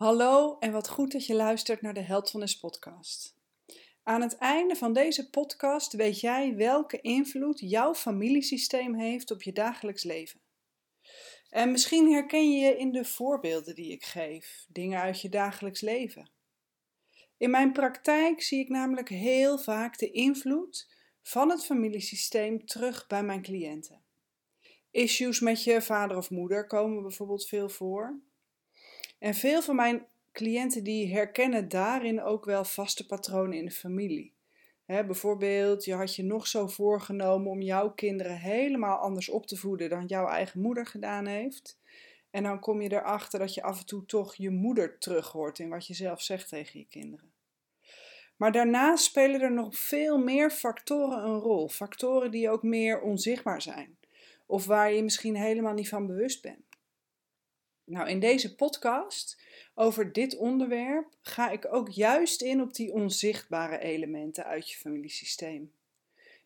Hallo en wat goed dat je luistert naar de Heldfulness podcast. Aan het einde van deze podcast weet jij welke invloed jouw familiesysteem heeft op je dagelijks leven. En misschien herken je je in de voorbeelden die ik geef, dingen uit je dagelijks leven. In mijn praktijk zie ik namelijk heel vaak de invloed van het familiesysteem terug bij mijn cliënten. Issues met je vader of moeder komen bijvoorbeeld veel voor. En veel van mijn cliënten die herkennen daarin ook wel vaste patronen in de familie. bijvoorbeeld, je had je nog zo voorgenomen om jouw kinderen helemaal anders op te voeden dan jouw eigen moeder gedaan heeft. En dan kom je erachter dat je af en toe toch je moeder terug hoort in wat je zelf zegt tegen je kinderen. Maar daarnaast spelen er nog veel meer factoren een rol. Factoren die ook meer onzichtbaar zijn. Of waar je misschien helemaal niet van bewust bent. Nou, in deze podcast over dit onderwerp ga ik ook juist in op die onzichtbare elementen uit je familiesysteem.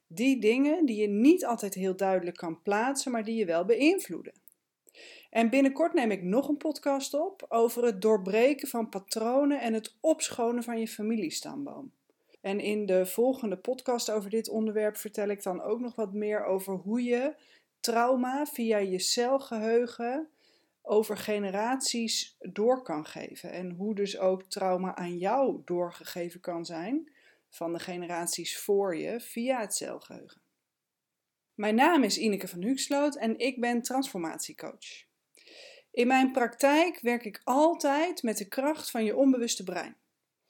Die dingen die je niet altijd heel duidelijk kan plaatsen, maar die je wel beïnvloeden. En binnenkort neem ik nog een podcast op over het doorbreken van patronen en het opschonen van je familiestamboom. En in de volgende podcast over dit onderwerp vertel ik dan ook nog wat meer over hoe je trauma via je celgeheugen over generaties door kan geven. En hoe dus ook trauma aan jou doorgegeven kan zijn van de generaties voor je via het celgeheugen. Mijn naam is Ineke van Huxloot en ik ben transformatiecoach. In mijn praktijk werk ik altijd met de kracht van je onbewuste brein.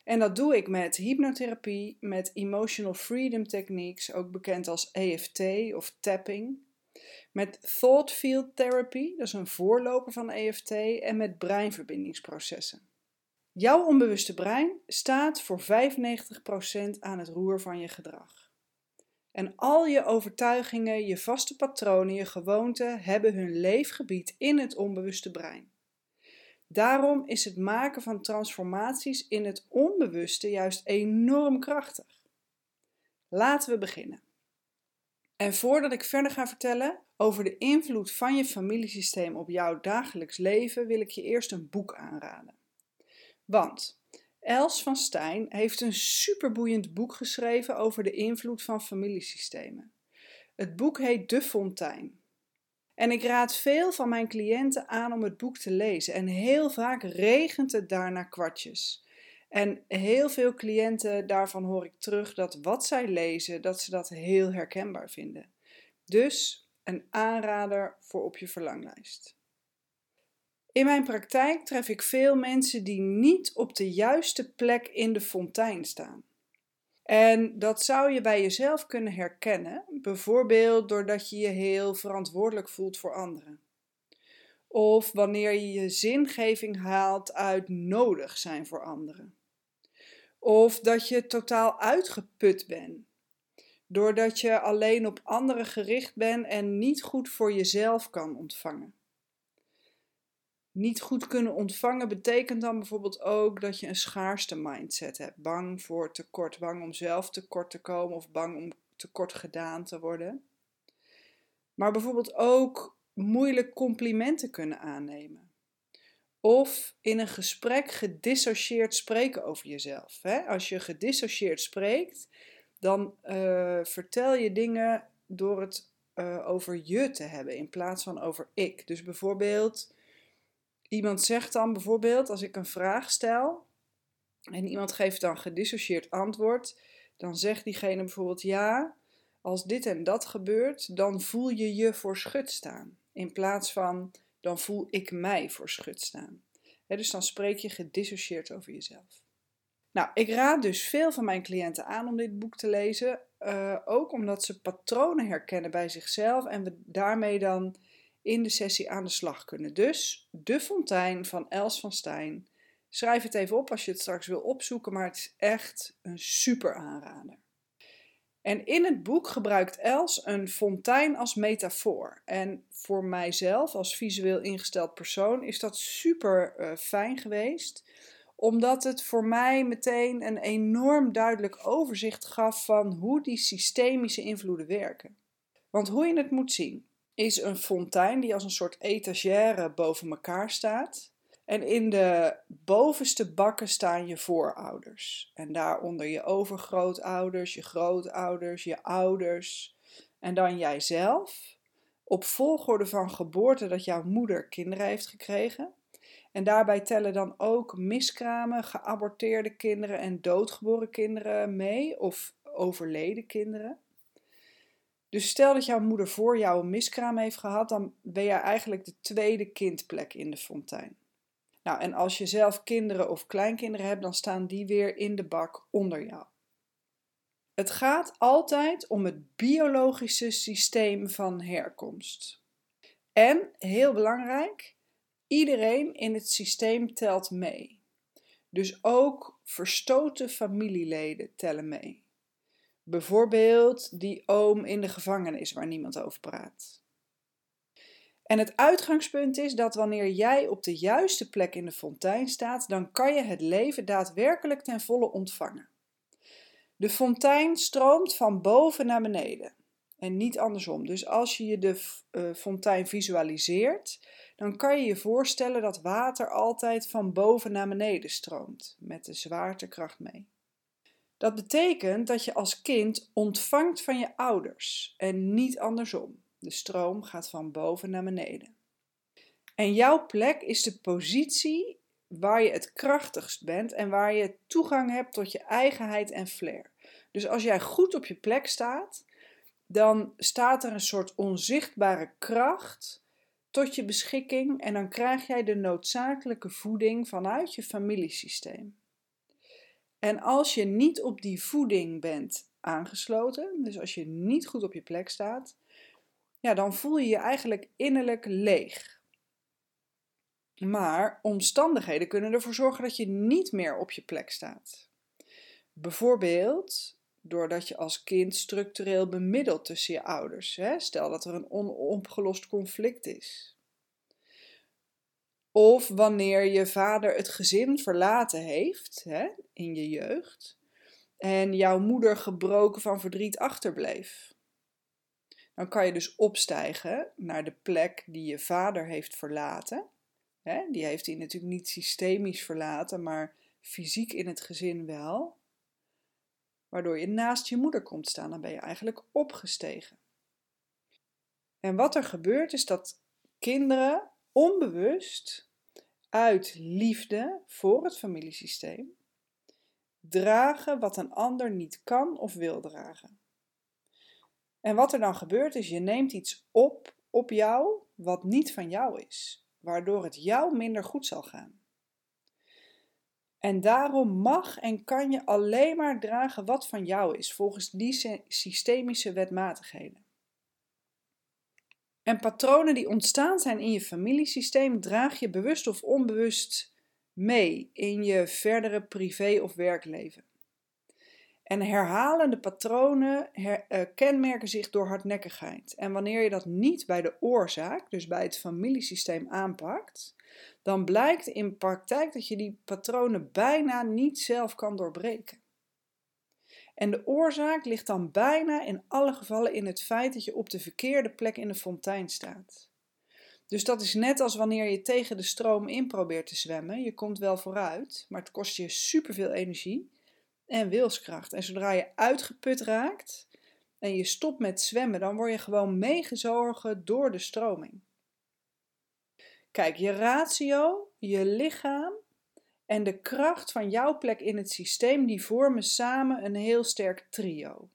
En dat doe ik met hypnotherapie, met emotional freedom techniques, ook bekend als EFT of tapping, met thought field therapy, dat is een voorloper van EFT, en met breinverbindingsprocessen. Jouw onbewuste brein staat voor 95% aan het roer van je gedrag. En al je overtuigingen, je vaste patronen, je gewoonten hebben hun leefgebied in het onbewuste brein. Daarom is het maken van transformaties in het onbewuste juist enorm krachtig. Laten we beginnen. En voordat ik verder ga vertellen over de invloed van je familiesysteem op jouw dagelijks leven, wil ik je eerst een boek aanraden. Want Els van Stijn heeft een superboeiend boek geschreven over de invloed van familiesystemen. Het boek heet De Fontein. En ik raad veel van mijn cliënten aan om het boek te lezen. En heel vaak regent het daarna kwartjes. En heel veel cliënten daarvan hoor ik terug dat wat zij lezen, dat ze dat heel herkenbaar vinden. Dus een aanrader voor op je verlanglijst. In mijn praktijk tref ik veel mensen die niet op de juiste plek in de fontein staan. En dat zou je bij jezelf kunnen herkennen, bijvoorbeeld doordat je je heel verantwoordelijk voelt voor anderen. Of wanneer je je zingeving haalt uit nodig zijn voor anderen. Of dat je totaal uitgeput bent. Doordat je alleen op anderen gericht bent en niet goed voor jezelf kan ontvangen. Niet goed kunnen ontvangen betekent dan bijvoorbeeld ook dat je een schaarste mindset hebt. Bang voor tekort, bang om zelf tekort te komen of bang om tekort gedaan te worden. Maar bijvoorbeeld ook moeilijk complimenten kunnen aannemen. Of in een gesprek gedissocieerd spreken over jezelf. Hè? Als je gedissocieerd spreekt, dan uh, vertel je dingen door het uh, over je te hebben in plaats van over ik. Dus bijvoorbeeld, iemand zegt dan bijvoorbeeld, als ik een vraag stel en iemand geeft dan gedissocieerd antwoord, dan zegt diegene bijvoorbeeld ja, als dit en dat gebeurt, dan voel je je voor schut staan. In plaats van dan voel ik mij voor schut staan. dus dan spreek je gedissocieerd over jezelf. Nou, ik raad dus veel van mijn cliënten aan om dit boek te lezen. Uh, ook omdat ze patronen herkennen bij zichzelf en we daarmee dan in de sessie aan de slag kunnen. Dus De Fontein van Els van Stijn. Schrijf het even op als je het straks wil opzoeken, maar het is echt een super aanrader. En in het boek gebruikt Els een fontein als metafoor. En voor mijzelf, als visueel ingesteld persoon, is dat super uh, fijn geweest. Omdat het voor mij meteen een enorm duidelijk overzicht gaf van hoe die systemische invloeden werken. Want hoe je het moet zien, is een fontein die als een soort etagère boven elkaar staat. En in de bovenste bakken staan je voorouders. En daaronder je overgrootouders, je grootouders, je ouders. En dan jijzelf. Op volgorde van geboorte dat jouw moeder kinderen heeft gekregen. En daarbij tellen dan ook miskramen, geaborteerde kinderen en doodgeboren kinderen mee, of overleden kinderen. Dus stel dat jouw moeder voor jou een miskraam heeft gehad, dan ben jij eigenlijk de tweede kindplek in de fontein. Nou, en als je zelf kinderen of kleinkinderen hebt, dan staan die weer in de bak onder jou. Het gaat altijd om het biologische systeem van herkomst. En, heel belangrijk, iedereen in het systeem telt mee. Dus ook verstoten familieleden tellen mee. Bijvoorbeeld die oom in de gevangenis waar niemand over praat. En het uitgangspunt is dat wanneer jij op de juiste plek in de fontein staat, dan kan je het leven daadwerkelijk ten volle ontvangen. De fontein stroomt van boven naar beneden en niet andersom. Dus als je de uh, fontein visualiseert, dan kan je je voorstellen dat water altijd van boven naar beneden stroomt, met de zwaartekracht mee. Dat betekent dat je als kind ontvangt van je ouders en niet andersom. De stroom gaat van boven naar beneden. En jouw plek is de positie waar je het krachtigst bent en waar je toegang hebt tot je eigenheid en flair. Dus als jij goed op je plek staat, dan staat er een soort onzichtbare kracht tot je beschikking en dan krijg jij de noodzakelijke voeding vanuit je familiesysteem. En als je niet op die voeding bent aangesloten, dus als je niet goed op je plek staat, ja, dan voel je je eigenlijk innerlijk leeg. Maar omstandigheden kunnen ervoor zorgen dat je niet meer op je plek staat. Bijvoorbeeld doordat je als kind structureel bemiddelt tussen je ouders. Hè? Stel dat er een onopgelost conflict is. Of wanneer je vader het gezin verlaten heeft hè, in je jeugd en jouw moeder gebroken van verdriet achterbleef. Dan kan je dus opstijgen naar de plek die je vader heeft verlaten. Die heeft hij natuurlijk niet systemisch verlaten, maar fysiek in het gezin wel. Waardoor je naast je moeder komt staan, dan ben je eigenlijk opgestegen. En wat er gebeurt is dat kinderen onbewust uit liefde voor het familiesysteem dragen wat een ander niet kan of wil dragen. En wat er dan gebeurt is, je neemt iets op op jou wat niet van jou is, waardoor het jou minder goed zal gaan. En daarom mag en kan je alleen maar dragen wat van jou is, volgens die systemische wetmatigheden. En patronen die ontstaan zijn in je familiesysteem draag je bewust of onbewust mee in je verdere privé- of werkleven. En herhalende patronen uh, kenmerken zich door hardnekkigheid. En wanneer je dat niet bij de oorzaak, dus bij het familiesysteem aanpakt, dan blijkt in praktijk dat je die patronen bijna niet zelf kan doorbreken. En de oorzaak ligt dan bijna in alle gevallen in het feit dat je op de verkeerde plek in de fontein staat. Dus dat is net als wanneer je tegen de stroom in probeert te zwemmen. Je komt wel vooruit, maar het kost je superveel energie en wilskracht. En zodra je uitgeput raakt en je stopt met zwemmen, dan word je gewoon meegezogen door de stroming. Kijk, je ratio, je lichaam en de kracht van jouw plek in het systeem, die vormen samen een heel sterk trio.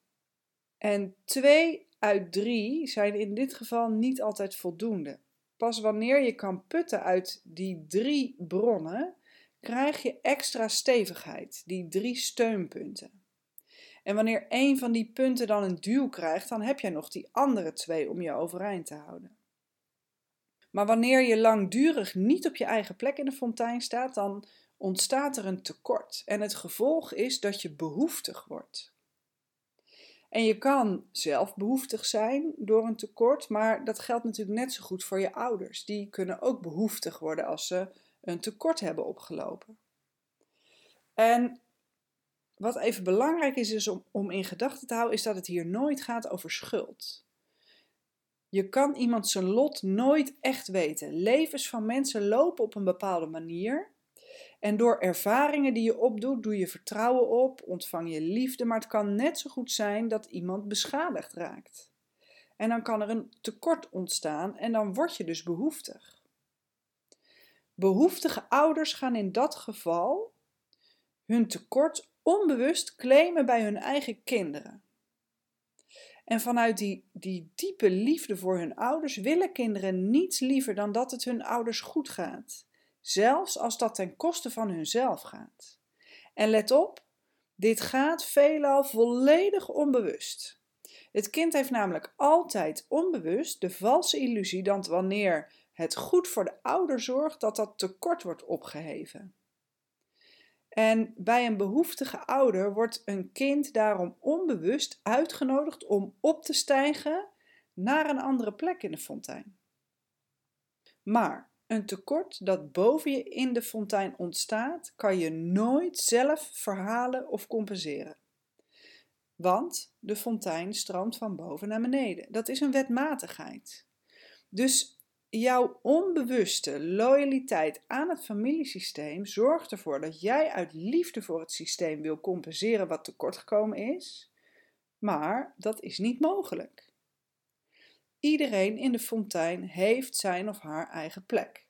En twee uit drie zijn in dit geval niet altijd voldoende. Pas wanneer je kan putten uit die drie bronnen, krijg je extra stevigheid, die drie steunpunten. En wanneer één van die punten dan een duw krijgt, dan heb je nog die andere twee om je overeind te houden. Maar wanneer je langdurig niet op je eigen plek in de fontein staat, dan ontstaat er een tekort. En het gevolg is dat je behoeftig wordt. En je kan zelf behoeftig zijn door een tekort, maar dat geldt natuurlijk net zo goed voor je ouders. Die kunnen ook behoeftig worden als ze een tekort hebben opgelopen. En wat even belangrijk is, om, om in gedachten te houden, is dat het hier nooit gaat over schuld. Je kan iemand zijn lot nooit echt weten. Levens van mensen lopen op een bepaalde manier. En door ervaringen die je opdoet, doe je vertrouwen op, ontvang je liefde, maar het kan net zo goed zijn dat iemand beschadigd raakt. En dan kan er een tekort ontstaan en dan word je dus behoeftig. Behoeftige ouders gaan in dat geval hun tekort onbewust claimen bij hun eigen kinderen. En vanuit die, die diepe liefde voor hun ouders willen kinderen niets liever dan dat het hun ouders goed gaat, zelfs als dat ten koste van hunzelf gaat. En let op, dit gaat veelal volledig onbewust. Het kind heeft namelijk altijd onbewust de valse illusie dat wanneer het goed voor de ouder zorgt, dat dat tekort wordt opgeheven. En bij een behoeftige ouder wordt een kind daarom onbewust uitgenodigd om op te stijgen naar een andere plek in de fontein. Maar een tekort dat boven je in de fontein ontstaat, kan je nooit zelf verhalen of compenseren. Want de fontein stroomt van boven naar beneden. Dat is een wetmatigheid. Dus jouw onbewuste loyaliteit aan het familiesysteem zorgt ervoor dat jij uit liefde voor het systeem wil compenseren wat tekortgekomen is, maar dat is niet mogelijk. Iedereen in de fontein heeft zijn of haar eigen plek.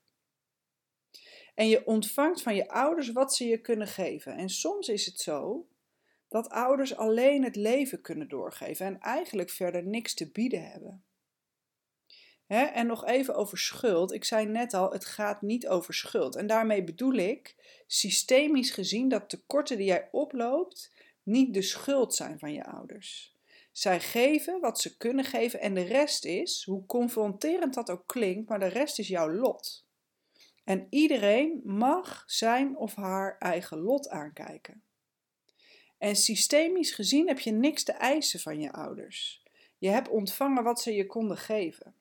En je ontvangt van je ouders wat ze je kunnen geven. En soms is het zo dat ouders alleen het leven kunnen doorgeven en eigenlijk verder niks te bieden hebben en nog even over schuld. Ik zei net al, het gaat niet over schuld. En daarmee bedoel ik, systemisch gezien, dat tekorten die jij oploopt niet de schuld zijn van je ouders. Zij geven wat ze kunnen geven en de rest is, hoe confronterend dat ook klinkt, maar de rest is jouw lot. En iedereen mag zijn of haar eigen lot aankijken. En systemisch gezien heb je niks te eisen van je ouders. Je hebt ontvangen wat ze je konden geven.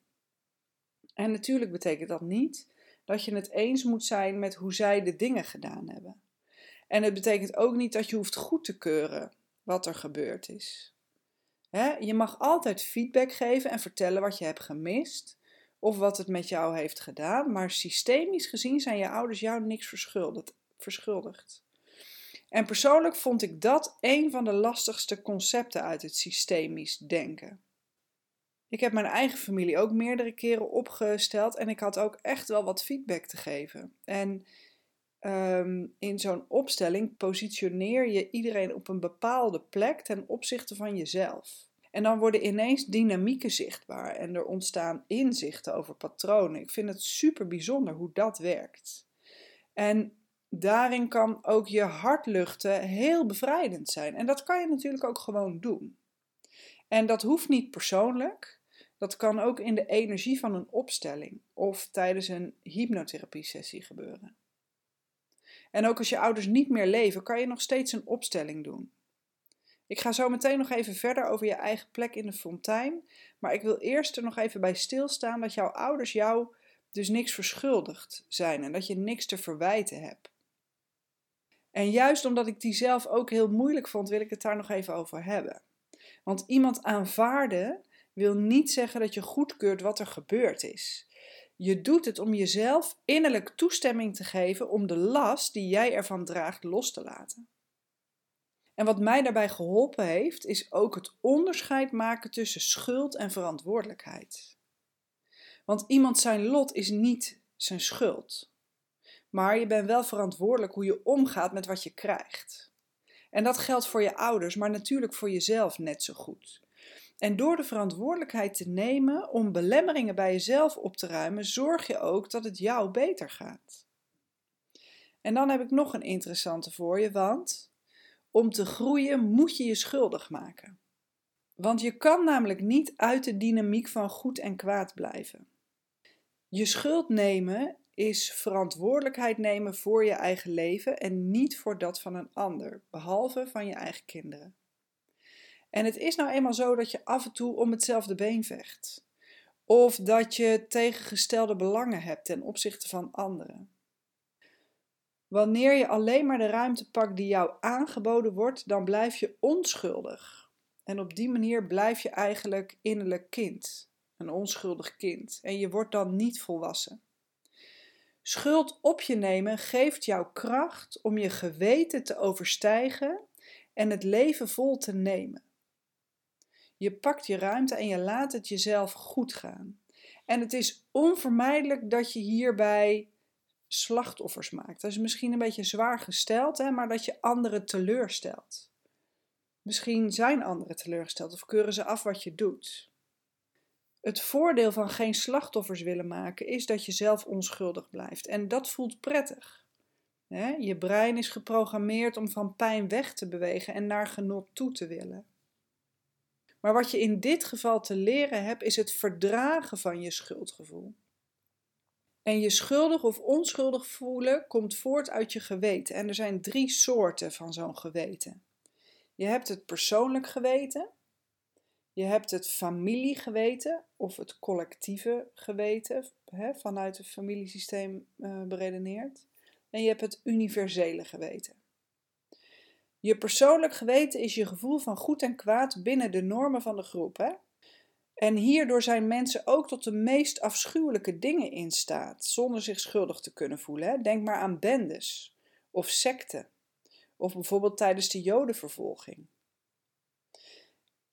En natuurlijk betekent dat niet dat je het eens moet zijn met hoe zij de dingen gedaan hebben. En het betekent ook niet dat je hoeft goed te keuren wat er gebeurd is. je mag altijd feedback geven en vertellen wat je hebt gemist of wat het met jou heeft gedaan, maar systemisch gezien zijn je ouders jou niks verschuldigd. En persoonlijk vond ik dat een van de lastigste concepten uit het systemisch denken. Ik heb mijn eigen familie ook meerdere keren opgesteld en ik had ook echt wel wat feedback te geven. En ehm, in zo'n opstelling positioneer je iedereen op een bepaalde plek ten opzichte van jezelf. En dan worden ineens dynamieken zichtbaar en er ontstaan inzichten over patronen. Ik vind het super bijzonder hoe dat werkt. En daarin kan ook je hart luchten heel bevrijdend zijn. En dat kan je natuurlijk ook gewoon doen. En dat hoeft niet persoonlijk. Dat kan ook in de energie van een opstelling of tijdens een hypnotherapie-sessie gebeuren. En ook als je ouders niet meer leven, kan je nog steeds een opstelling doen. Ik ga zo meteen nog even verder over je eigen plek in de fontein, maar ik wil eerst er nog even bij stilstaan dat jouw ouders jou dus niks verschuldigd zijn en dat je niks te verwijten hebt. En juist omdat ik die zelf ook heel moeilijk vond, wil ik het daar nog even over hebben. Want iemand aanvaarden wil niet zeggen dat je goedkeurt wat er gebeurd is. Je doet het om jezelf innerlijk toestemming te geven om de last die jij ervan draagt los te laten. En wat mij daarbij geholpen heeft, is ook het onderscheid maken tussen schuld en verantwoordelijkheid. Want iemand zijn lot is niet zijn schuld. Maar je bent wel verantwoordelijk hoe je omgaat met wat je krijgt. En dat geldt voor je ouders, maar natuurlijk voor jezelf net zo goed. En door de verantwoordelijkheid te nemen om belemmeringen bij jezelf op te ruimen, zorg je ook dat het jou beter gaat. En dan heb ik nog een interessante voor je, want om te groeien moet je je schuldig maken. Want je kan namelijk niet uit de dynamiek van goed en kwaad blijven. Je schuld nemen is verantwoordelijkheid nemen voor je eigen leven en niet voor dat van een ander, behalve van je eigen kinderen. En het is nou eenmaal zo dat je af en toe om hetzelfde been vecht. Of dat je tegengestelde belangen hebt ten opzichte van anderen. Wanneer je alleen maar de ruimte pakt die jou aangeboden wordt, dan blijf je onschuldig. En op die manier blijf je eigenlijk innerlijk kind. een onschuldig kind, en je wordt dan niet volwassen. Schuld op je nemen geeft jou kracht om je geweten te overstijgen en het leven vol te nemen. Je pakt je ruimte en je laat het jezelf goed gaan. En het is onvermijdelijk dat je hierbij slachtoffers maakt. Dat is misschien een beetje zwaar gesteld, hè, maar dat je anderen teleurstelt. Misschien zijn anderen teleurgesteld of keuren ze af wat je doet. Het voordeel van geen slachtoffers willen maken is dat je zelf onschuldig blijft. En dat voelt prettig. Je brein is geprogrammeerd om van pijn weg te bewegen en naar genot toe te willen. Maar wat je in dit geval te leren hebt, is het verdragen van je schuldgevoel. En je schuldig of onschuldig voelen komt voort uit je geweten. En er zijn drie soorten van zo'n geweten. Je hebt het persoonlijk geweten, je hebt het familiegeweten of het collectieve geweten, hè, vanuit het familiesysteem uh, beredeneerd. En je hebt het universele geweten. Je persoonlijk geweten is je gevoel van goed en kwaad binnen de normen van de groep. Hè? En hierdoor zijn mensen ook tot de meest afschuwelijke dingen in staat, zonder zich schuldig te kunnen voelen. Denk maar aan bendes of secten, of bijvoorbeeld tijdens de Jodenvervolging.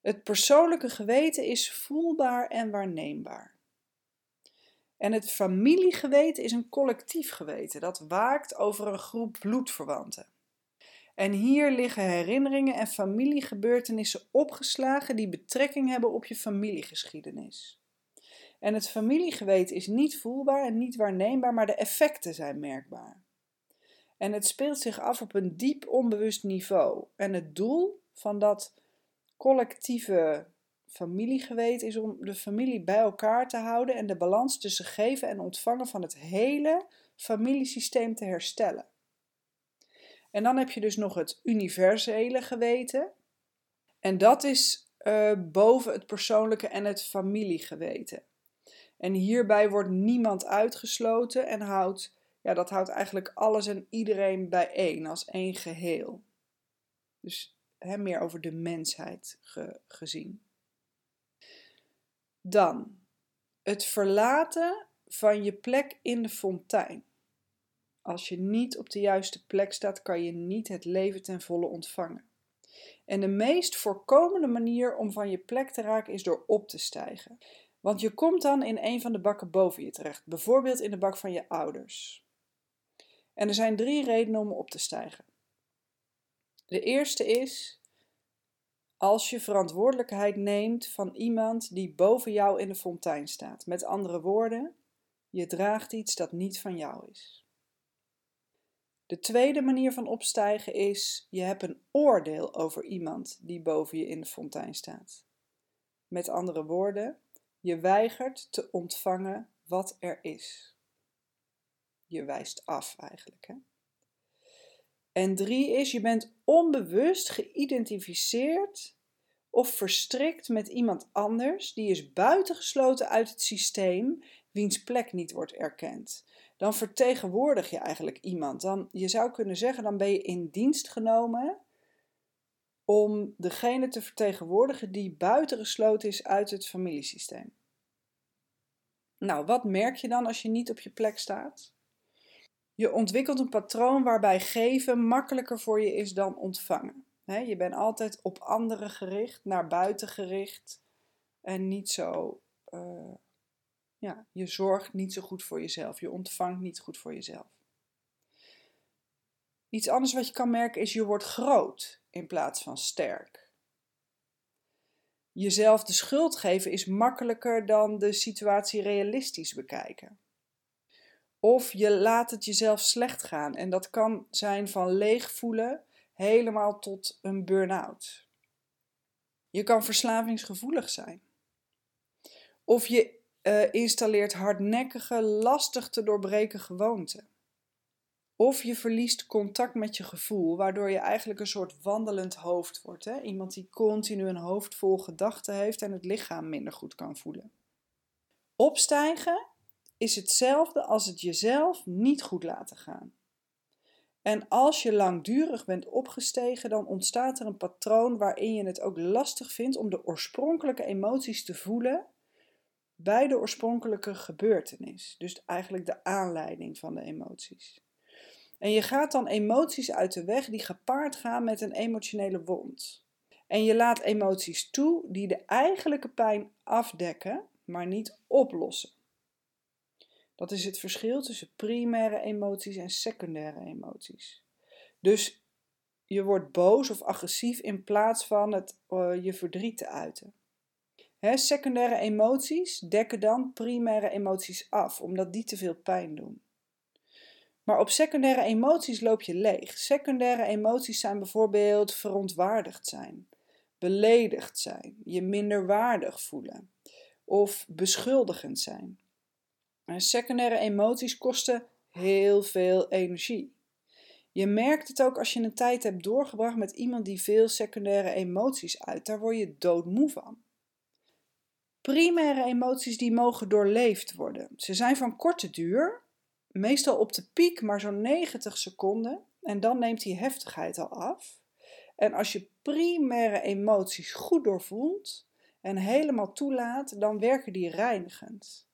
Het persoonlijke geweten is voelbaar en waarneembaar. En het familiegeweten is een collectief geweten dat waakt over een groep bloedverwanten. En hier liggen herinneringen en familiegebeurtenissen opgeslagen die betrekking hebben op je familiegeschiedenis. En het familiegeweten is niet voelbaar en niet waarneembaar, maar de effecten zijn merkbaar. En het speelt zich af op een diep onbewust niveau. En het doel van dat collectieve familiegeweten is om de familie bij elkaar te houden en de balans tussen geven en ontvangen van het hele familiesysteem te herstellen. En dan heb je dus nog het universele geweten. En dat is uh, boven het persoonlijke en het familiegeweten. En hierbij wordt niemand uitgesloten en houdt, ja, dat houdt eigenlijk alles en iedereen bijeen als één geheel. Dus hè, meer over de mensheid gezien. Dan het verlaten van je plek in de fontein. Als je niet op de juiste plek staat, kan je niet het leven ten volle ontvangen. En de meest voorkomende manier om van je plek te raken is door op te stijgen. Want je komt dan in een van de bakken boven je terecht, bijvoorbeeld in de bak van je ouders. En er zijn drie redenen om op te stijgen. De eerste is als je verantwoordelijkheid neemt van iemand die boven jou in de fontein staat. Met andere woorden, je draagt iets dat niet van jou is. De tweede manier van opstijgen is: je hebt een oordeel over iemand die boven je in de fontein staat. Met andere woorden, je weigert te ontvangen wat er is. Je wijst af eigenlijk. Hè? En drie is, je bent onbewust geïdentificeerd of verstrikt met iemand anders die is buitengesloten uit het systeem, wiens plek niet wordt erkend. Dan vertegenwoordig je eigenlijk iemand. Dan, je zou kunnen zeggen, dan ben je in dienst genomen om degene te vertegenwoordigen die buitengesloten is uit het familiesysteem. Nou, wat merk je dan als je niet op je plek staat? Je ontwikkelt een patroon waarbij geven makkelijker voor je is dan ontvangen. je bent altijd op anderen gericht, naar buiten gericht en niet zo. Uh, ja, je zorgt niet zo goed voor jezelf. Je ontvangt niet goed voor jezelf. Iets anders wat je kan merken is je wordt groot in plaats van sterk. Jezelf de schuld geven is makkelijker dan de situatie realistisch bekijken. Of je laat het jezelf slecht gaan. En dat kan zijn van leeg voelen helemaal tot een burn-out. Je kan verslavingsgevoelig zijn. Of je uh, installeert hardnekkige, lastig te doorbreken gewoonten. Of je verliest contact met je gevoel, waardoor je eigenlijk een soort wandelend hoofd wordt. Hè? Iemand die continu een hoofd vol gedachten heeft en het lichaam minder goed kan voelen. Opstijgen is hetzelfde als het jezelf niet goed laten gaan. En als je langdurig bent opgestegen, dan ontstaat er een patroon waarin je het ook lastig vindt om de oorspronkelijke emoties te voelen bij de oorspronkelijke gebeurtenis, dus eigenlijk de aanleiding van de emoties. En je gaat dan emoties uit de weg die gepaard gaan met een emotionele wond. En je laat emoties toe die de eigenlijke pijn afdekken, maar niet oplossen. Dat is het verschil tussen primaire emoties en secundaire emoties. Dus je wordt boos of agressief in plaats van het, uh, je verdriet te uiten. Secundaire emoties dekken dan primaire emoties af, omdat die te veel pijn doen. Maar op secundaire emoties loop je leeg. Secundaire emoties zijn bijvoorbeeld verontwaardigd zijn, beledigd zijn, je minder waardig voelen of beschuldigend zijn. En secundaire emoties kosten heel veel energie. Je merkt het ook als je een tijd hebt doorgebracht met iemand die veel secundaire emoties uit. Daar word je doodmoe van. Primaire emoties die mogen doorleefd worden. Ze zijn van korte duur, meestal op de piek maar zo'n 90 seconden en dan neemt die heftigheid al af. En als je primaire emoties goed doorvoelt en helemaal toelaat, dan werken die reinigend.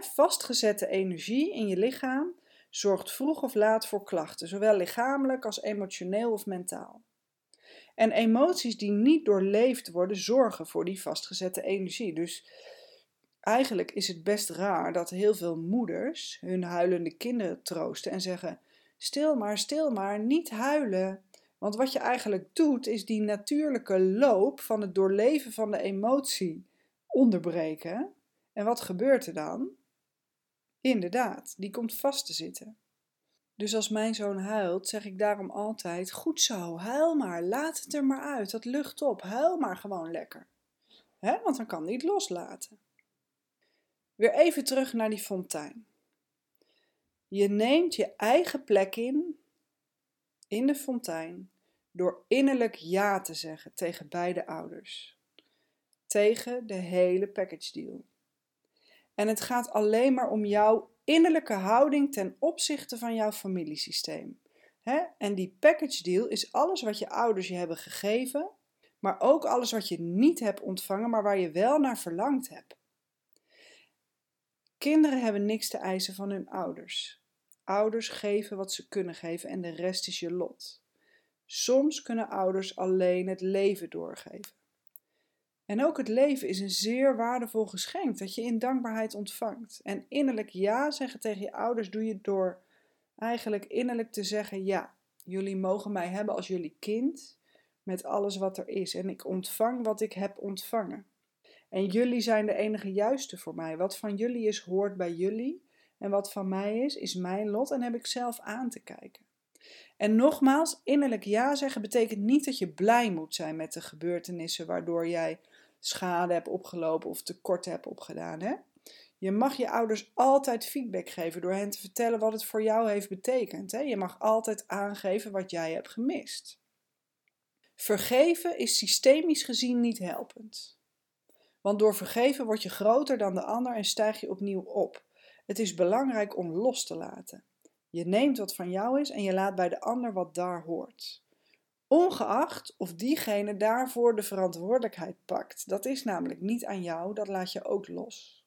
Vastgezette energie in je lichaam zorgt vroeg of laat voor klachten, zowel lichamelijk als emotioneel of mentaal. En emoties die niet doorleefd worden, zorgen voor die vastgezette energie. Dus eigenlijk is het best raar dat heel veel moeders hun huilende kinderen troosten en zeggen: Stil maar, stil maar, niet huilen. Want wat je eigenlijk doet, is die natuurlijke loop van het doorleven van de emotie onderbreken. En wat gebeurt er dan? Inderdaad, die komt vast te zitten. Dus als mijn zoon huilt, zeg ik daarom altijd: Goed zo, huil maar, laat het er maar uit, dat lucht op, huil maar gewoon lekker. He, want dan kan hij het loslaten. Weer even terug naar die fontein. Je neemt je eigen plek in, in de fontein, door innerlijk ja te zeggen tegen beide ouders. Tegen de hele package deal. En het gaat alleen maar om jouw innerlijke houding ten opzichte van jouw familiesysteem. En die package deal is alles wat je ouders je hebben gegeven, maar ook alles wat je niet hebt ontvangen, maar waar je wel naar verlangd hebt. Kinderen hebben niks te eisen van hun ouders. Ouders geven wat ze kunnen geven en de rest is je lot. Soms kunnen ouders alleen het leven doorgeven. En ook het leven is een zeer waardevol geschenk dat je in dankbaarheid ontvangt. En innerlijk ja zeggen tegen je ouders doe je door eigenlijk innerlijk te zeggen: ja, jullie mogen mij hebben als jullie kind met alles wat er is. En ik ontvang wat ik heb ontvangen. En jullie zijn de enige juiste voor mij. Wat van jullie is, hoort bij jullie. En wat van mij is, is mijn lot en heb ik zelf aan te kijken. En nogmaals, innerlijk ja zeggen betekent niet dat je blij moet zijn met de gebeurtenissen waardoor jij schade hebt opgelopen of tekort hebt opgedaan. Hè? Je mag je ouders altijd feedback geven door hen te vertellen wat het voor jou heeft betekend. Hè? Je mag altijd aangeven wat jij hebt gemist. Vergeven is systemisch gezien niet helpend. Want door vergeven word je groter dan de ander en stijg je opnieuw op. Het is belangrijk om los te laten. Je neemt wat van jou is en je laat bij de ander wat daar hoort. Ongeacht of diegene daarvoor de verantwoordelijkheid pakt. Dat is namelijk niet aan jou, dat laat je ook los.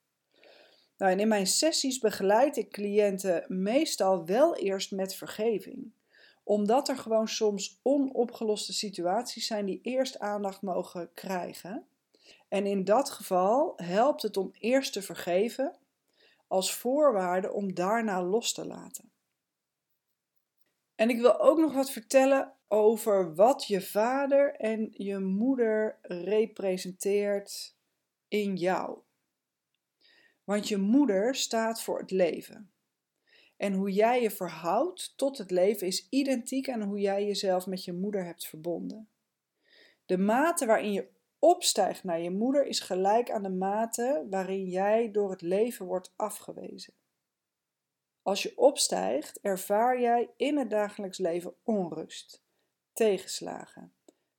Nou, in mijn sessies begeleid ik cliënten meestal wel eerst met vergeving, omdat er gewoon soms onopgeloste situaties zijn die eerst aandacht mogen krijgen. En in dat geval helpt het om eerst te vergeven als voorwaarde om daarna los te laten. En ik wil ook nog wat vertellen over wat je vader en je moeder representeert in jou. Want je moeder staat voor het leven. En hoe jij je verhoudt tot het leven is identiek aan hoe jij jezelf met je moeder hebt verbonden. De mate waarin je opstijgt naar je moeder is gelijk aan de mate waarin jij door het leven wordt afgewezen. Als je opstijgt, ervaar jij in het dagelijks leven onrust, tegenslagen,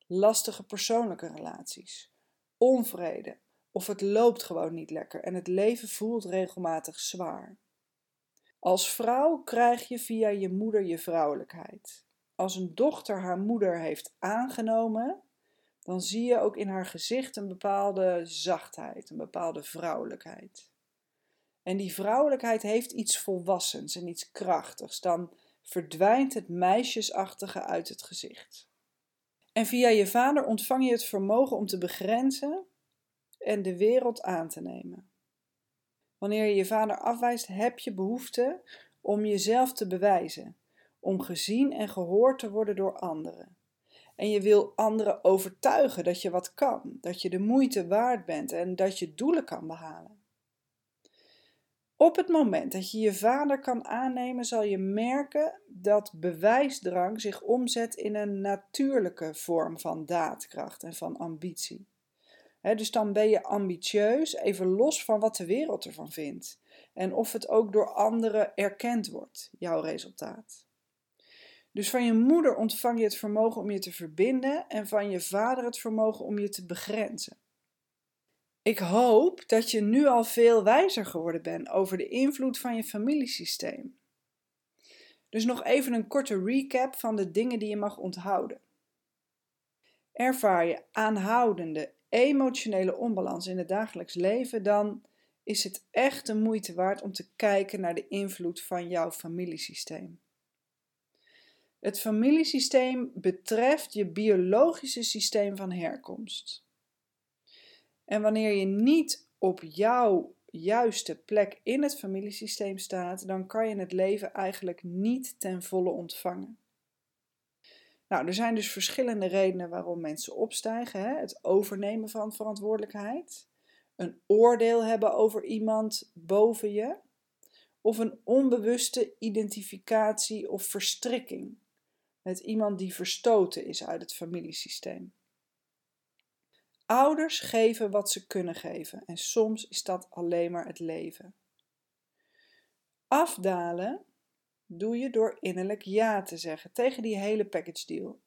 lastige persoonlijke relaties, onvrede of het loopt gewoon niet lekker en het leven voelt regelmatig zwaar. Als vrouw krijg je via je moeder je vrouwelijkheid. Als een dochter haar moeder heeft aangenomen, dan zie je ook in haar gezicht een bepaalde zachtheid, een bepaalde vrouwelijkheid. En die vrouwelijkheid heeft iets volwassens en iets krachtigs. Dan verdwijnt het meisjesachtige uit het gezicht. En via je vader ontvang je het vermogen om te begrenzen en de wereld aan te nemen. Wanneer je je vader afwijst, heb je behoefte om jezelf te bewijzen, om gezien en gehoord te worden door anderen. En je wil anderen overtuigen dat je wat kan, dat je de moeite waard bent en dat je doelen kan behalen. Op het moment dat je je vader kan aannemen, zal je merken dat bewijsdrang zich omzet in een natuurlijke vorm van daadkracht en van ambitie. dus dan ben je ambitieus, even los van wat de wereld ervan vindt. En of het ook door anderen erkend wordt, jouw resultaat. Dus van je moeder ontvang je het vermogen om je te verbinden en van je vader het vermogen om je te begrenzen. Ik hoop dat je nu al veel wijzer geworden bent over de invloed van je familiesysteem. Dus nog even een korte recap van de dingen die je mag onthouden. Ervaar je aanhoudende emotionele onbalans in het dagelijks leven, dan is het echt de moeite waard om te kijken naar de invloed van jouw familiesysteem. Het familiesysteem betreft je biologische systeem van herkomst. En wanneer je niet op jouw juiste plek in het familiesysteem staat, dan kan je het leven eigenlijk niet ten volle ontvangen. Nou, er zijn dus verschillende redenen waarom mensen opstijgen: hè? het overnemen van verantwoordelijkheid, een oordeel hebben over iemand boven je, of een onbewuste identificatie of verstrikking met iemand die verstoten is uit het familiesysteem. Ouders geven wat ze kunnen geven en soms is dat alleen maar het leven. Afdalen doe je door innerlijk ja te zeggen tegen die hele package deal.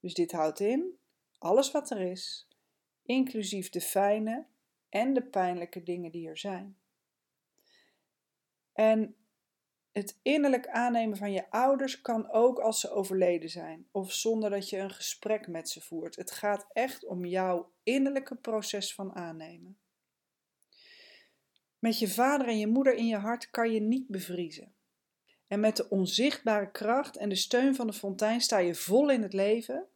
Dus dit houdt in alles wat er is, inclusief de fijne en de pijnlijke dingen die er zijn. En het innerlijk aannemen van je ouders kan ook als ze overleden zijn of zonder dat je een gesprek met ze voert. Het gaat echt om jouw innerlijke proces van aannemen. Met je vader en je moeder in je hart kan je niet bevriezen. En met de onzichtbare kracht en de steun van de fontein sta je vol in het leven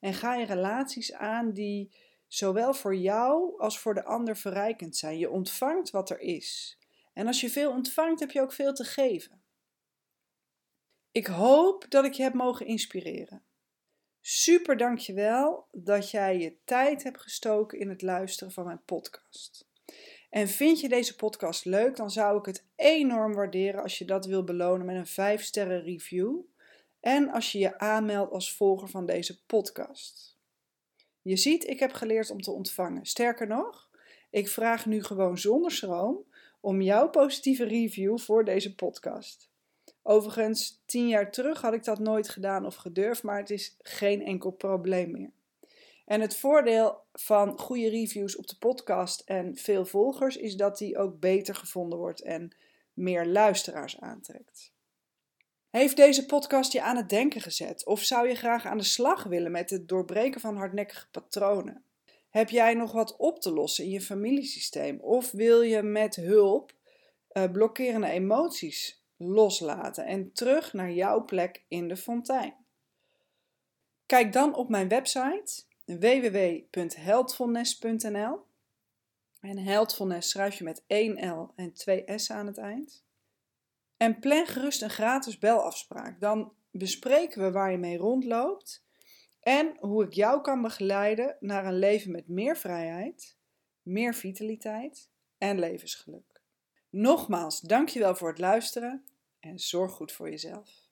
en ga je relaties aan die zowel voor jou als voor de ander verrijkend zijn. Je ontvangt wat er is. En als je veel ontvangt, heb je ook veel te geven. Ik hoop dat ik je heb mogen inspireren. Super dankjewel dat jij je tijd hebt gestoken in het luisteren van mijn podcast. En vind je deze podcast leuk, dan zou ik het enorm waarderen als je dat wil belonen met een 5 sterren review en als je je aanmeldt als volger van deze podcast. Je ziet, ik heb geleerd om te ontvangen. Sterker nog, ik vraag nu gewoon zonder schroom om jouw positieve review voor deze podcast. Overigens, tien jaar terug had ik dat nooit gedaan of gedurfd, maar het is geen enkel probleem meer. En het voordeel van goede reviews op de podcast en veel volgers is dat die ook beter gevonden wordt en meer luisteraars aantrekt. Heeft deze podcast je aan het denken gezet? Of zou je graag aan de slag willen met het doorbreken van hardnekkige patronen? Heb jij nog wat op te lossen in je familiesysteem? Of wil je met hulp uh, blokkerende emoties loslaten en terug naar jouw plek in de fontein. Kijk dan op mijn website www.heldfulness.nl en heldfulness schrijf je met 1 L en 2 S aan het eind. En plan gerust een gratis belafspraak. Dan bespreken we waar je mee rondloopt en hoe ik jou kan begeleiden naar een leven met meer vrijheid, meer vitaliteit en levensgeluk. Nogmaals, dankjewel voor het luisteren en zorg goed voor jezelf.